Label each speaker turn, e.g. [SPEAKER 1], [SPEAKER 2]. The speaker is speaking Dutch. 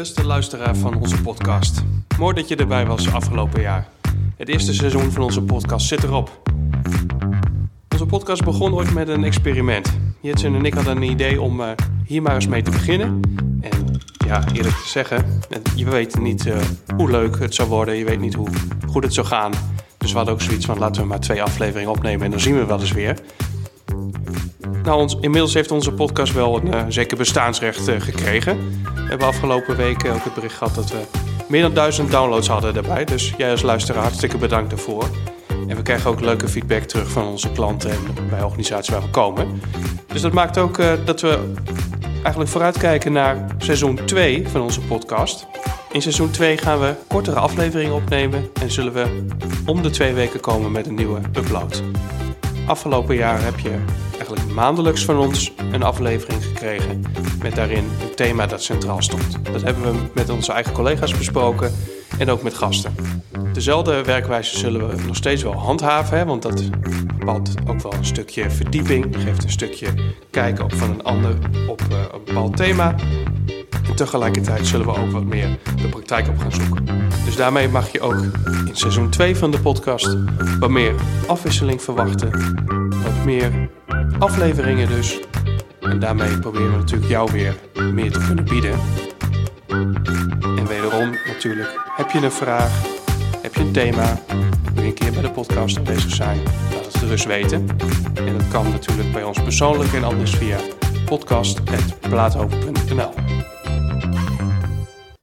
[SPEAKER 1] Beste luisteraar van onze podcast. Mooi dat je erbij was afgelopen jaar. Het eerste seizoen van onze podcast zit erop. Onze podcast begon ooit met een experiment. Jitsen en ik hadden een idee om uh, hier maar eens mee te beginnen. En ja, eerlijk te zeggen, je weet niet uh, hoe leuk het zou worden. Je weet niet hoe goed het zou gaan. Dus we hadden ook zoiets van laten we maar twee afleveringen opnemen en dan zien we wel eens weer. Nou, ons, inmiddels heeft onze podcast wel een uh, zeker bestaansrecht uh, gekregen. We hebben afgelopen weken ook het bericht gehad dat we meer dan duizend downloads hadden daarbij. Dus jij als luisteraar hartstikke bedankt daarvoor. En we krijgen ook leuke feedback terug van onze klanten en bij organisaties waar we komen. Dus dat maakt ook dat we eigenlijk vooruitkijken naar seizoen 2 van onze podcast. In seizoen 2 gaan we kortere afleveringen opnemen en zullen we om de twee weken komen met een nieuwe upload. Afgelopen jaar heb je eigenlijk maandelijks van ons een aflevering gekregen met daarin een thema dat centraal stond. Dat hebben we met onze eigen collega's besproken en ook met gasten. Dezelfde werkwijze zullen we nog steeds wel handhaven, want dat bepaalt ook wel een stukje verdieping, geeft een stukje kijken op van een ander op uh, een bepaald thema. En tegelijkertijd zullen we ook wat meer de praktijk op gaan zoeken. Dus daarmee mag je ook in seizoen 2 van de podcast wat meer afwisseling verwachten. Wat meer afleveringen dus. En daarmee proberen we natuurlijk jou weer meer te kunnen bieden. En wederom natuurlijk, heb je een vraag, heb je een thema, wil je een keer bij de podcast aanwezig zijn, laat het gerust weten. En dat kan natuurlijk bij ons persoonlijk en anders via podcast.plaathoven.nl